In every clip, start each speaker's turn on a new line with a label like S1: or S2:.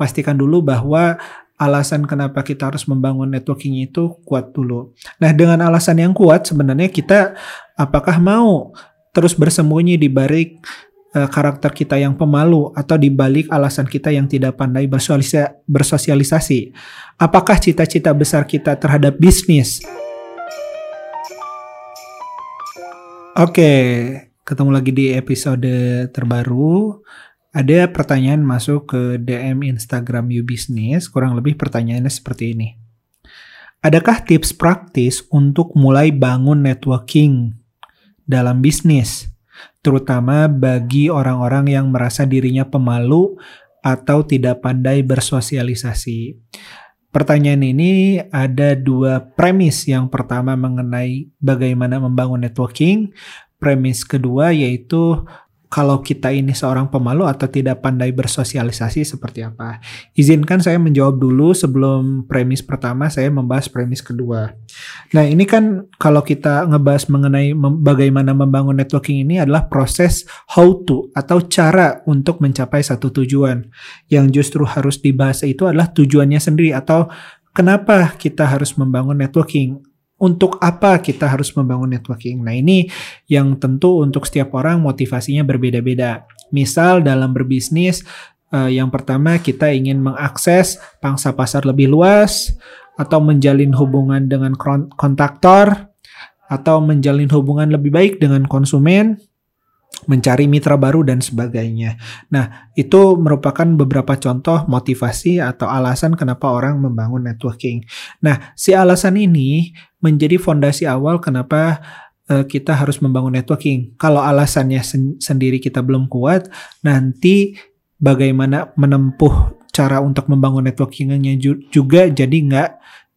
S1: pastikan dulu bahwa alasan kenapa kita harus membangun networking itu kuat dulu. Nah, dengan alasan yang kuat sebenarnya kita apakah mau terus bersembunyi di balik uh, karakter kita yang pemalu atau di balik alasan kita yang tidak pandai bersosialisasi? Apakah cita-cita besar kita terhadap bisnis? Oke, ketemu lagi di episode terbaru ada pertanyaan masuk ke DM Instagram You Business, kurang lebih pertanyaannya seperti ini. Adakah tips praktis untuk mulai bangun networking dalam bisnis, terutama bagi orang-orang yang merasa dirinya pemalu atau tidak pandai bersosialisasi? Pertanyaan ini ada dua premis. Yang pertama mengenai bagaimana membangun networking, premis kedua yaitu kalau kita ini seorang pemalu atau tidak pandai bersosialisasi seperti apa. Izinkan saya menjawab dulu sebelum premis pertama saya membahas premis kedua. Nah ini kan kalau kita ngebahas mengenai mem bagaimana membangun networking ini adalah proses how to atau cara untuk mencapai satu tujuan. Yang justru harus dibahas itu adalah tujuannya sendiri atau kenapa kita harus membangun networking untuk apa kita harus membangun networking? Nah, ini yang tentu untuk setiap orang motivasinya berbeda-beda. Misal dalam berbisnis, uh, yang pertama kita ingin mengakses pangsa pasar lebih luas atau menjalin hubungan dengan kontraktor atau menjalin hubungan lebih baik dengan konsumen mencari mitra baru dan sebagainya. Nah, itu merupakan beberapa contoh motivasi atau alasan kenapa orang membangun networking. Nah, si alasan ini menjadi fondasi awal kenapa uh, kita harus membangun networking. Kalau alasannya sen sendiri kita belum kuat, nanti bagaimana menempuh cara untuk membangun networkingnya juga jadi nggak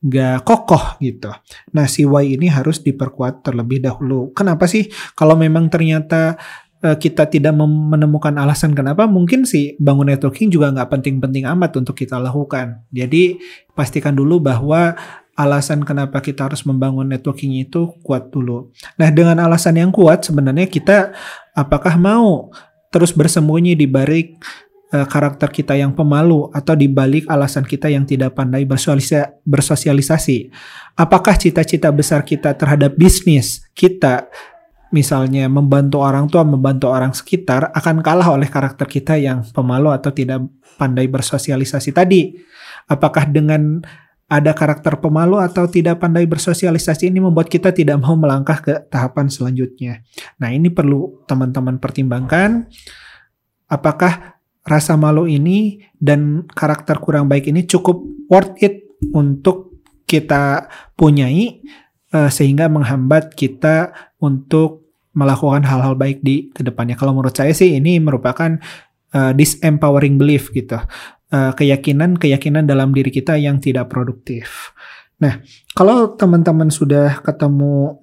S1: nggak kokoh gitu. Nah si Y ini harus diperkuat terlebih dahulu. Kenapa sih? Kalau memang ternyata kita tidak menemukan alasan kenapa, mungkin sih bangun networking juga nggak penting-penting amat untuk kita lakukan. Jadi pastikan dulu bahwa alasan kenapa kita harus membangun networking itu kuat dulu. Nah dengan alasan yang kuat sebenarnya kita apakah mau terus bersembunyi di balik uh, karakter kita yang pemalu atau di balik alasan kita yang tidak pandai bersosialisasi. Apakah cita-cita besar kita terhadap bisnis kita misalnya membantu orang tua, membantu orang sekitar akan kalah oleh karakter kita yang pemalu atau tidak pandai bersosialisasi tadi. Apakah dengan ada karakter pemalu atau tidak pandai bersosialisasi ini membuat kita tidak mau melangkah ke tahapan selanjutnya. Nah, ini perlu teman-teman pertimbangkan apakah rasa malu ini dan karakter kurang baik ini cukup worth it untuk kita punyai uh, sehingga menghambat kita untuk melakukan hal-hal baik di ke depannya. Kalau menurut saya sih ini merupakan uh, disempowering belief gitu. Keyakinan-keyakinan uh, dalam diri kita yang tidak produktif. Nah, kalau teman-teman sudah ketemu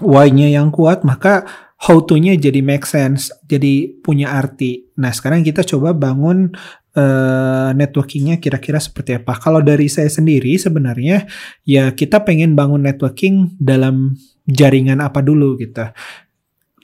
S1: why-nya yang kuat, maka how to-nya jadi make sense, jadi punya arti. Nah, sekarang kita coba bangun uh, networkingnya kira-kira seperti apa. Kalau dari saya sendiri sebenarnya ya kita pengen bangun networking dalam jaringan apa dulu gitu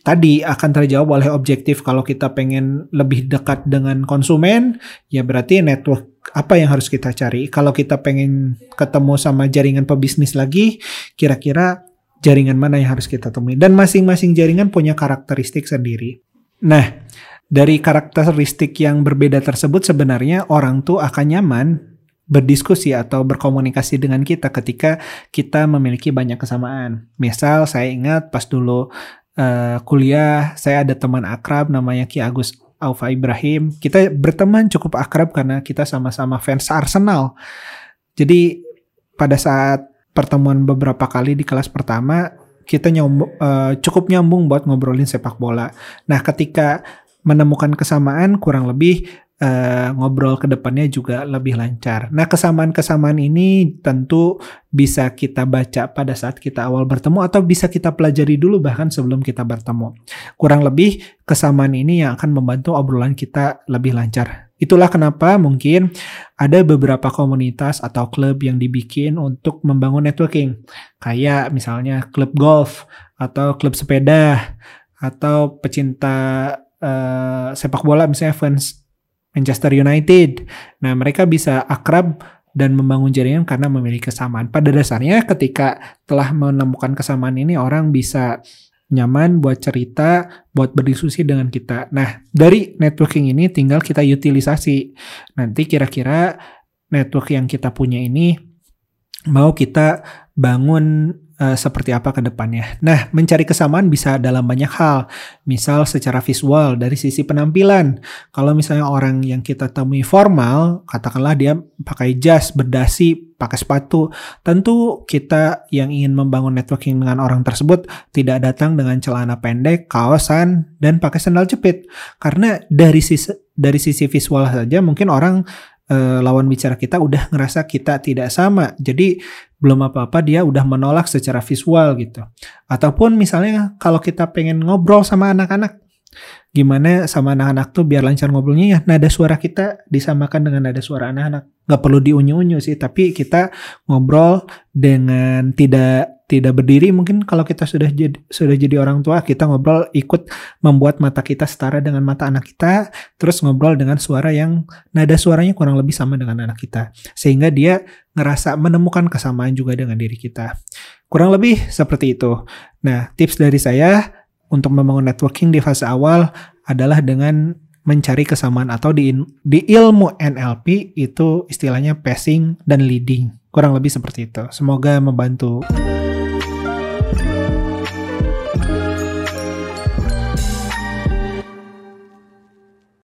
S1: tadi akan terjawab oleh objektif kalau kita pengen lebih dekat dengan konsumen ya berarti network apa yang harus kita cari. Kalau kita pengen ketemu sama jaringan pebisnis lagi kira-kira jaringan mana yang harus kita temui? Dan masing-masing jaringan punya karakteristik sendiri. Nah dari karakteristik yang berbeda tersebut sebenarnya orang tuh akan nyaman berdiskusi atau berkomunikasi dengan kita ketika kita memiliki banyak kesamaan. Misal saya ingat pas dulu uh, kuliah saya ada teman akrab namanya Ki Agus Aufa Ibrahim. Kita berteman cukup akrab karena kita sama-sama fans Arsenal. Jadi pada saat pertemuan beberapa kali di kelas pertama kita nyambung, uh, cukup nyambung buat ngobrolin sepak bola. Nah, ketika menemukan kesamaan kurang lebih uh, ngobrol ke depannya juga lebih lancar. Nah, kesamaan-kesamaan ini tentu bisa kita baca pada saat kita awal bertemu atau bisa kita pelajari dulu bahkan sebelum kita bertemu. Kurang lebih kesamaan ini yang akan membantu obrolan kita lebih lancar. Itulah kenapa mungkin ada beberapa komunitas atau klub yang dibikin untuk membangun networking. Kayak misalnya klub golf atau klub sepeda atau pecinta uh, sepak bola misalnya fans Manchester United. Nah, mereka bisa akrab dan membangun jaringan karena memiliki kesamaan. Pada dasarnya ketika telah menemukan kesamaan ini orang bisa nyaman buat cerita, buat berdiskusi dengan kita. Nah, dari networking ini tinggal kita utilisasi. Nanti kira-kira network yang kita punya ini mau kita bangun uh, seperti apa ke depannya. Nah, mencari kesamaan bisa dalam banyak hal. Misal secara visual dari sisi penampilan. Kalau misalnya orang yang kita temui formal, katakanlah dia pakai jas, berdasi, pakai sepatu, tentu kita yang ingin membangun networking dengan orang tersebut tidak datang dengan celana pendek, kaosan, dan pakai sandal jepit. Karena dari sisi dari sisi visual saja mungkin orang uh, lawan bicara kita udah ngerasa kita tidak sama. Jadi belum apa-apa dia udah menolak secara visual gitu. Ataupun misalnya kalau kita pengen ngobrol sama anak-anak, gimana sama anak-anak tuh biar lancar ngobrolnya ya nada suara kita disamakan dengan nada suara anak-anak. Gak perlu diunyu-unyu sih, tapi kita ngobrol dengan tidak tidak berdiri. Mungkin kalau kita sudah jadi sudah jadi orang tua kita ngobrol ikut membuat mata kita setara dengan mata anak kita terus ngobrol dengan suara yang nada suaranya kurang lebih sama dengan anak kita. Sehingga dia ngerasa menemukan kesamaan juga dengan diri kita. Kurang lebih seperti itu. Nah tips dari saya untuk membangun networking di fase awal adalah dengan mencari kesamaan atau di di ilmu NLP itu istilahnya passing dan leading. Kurang lebih seperti itu. Semoga membantu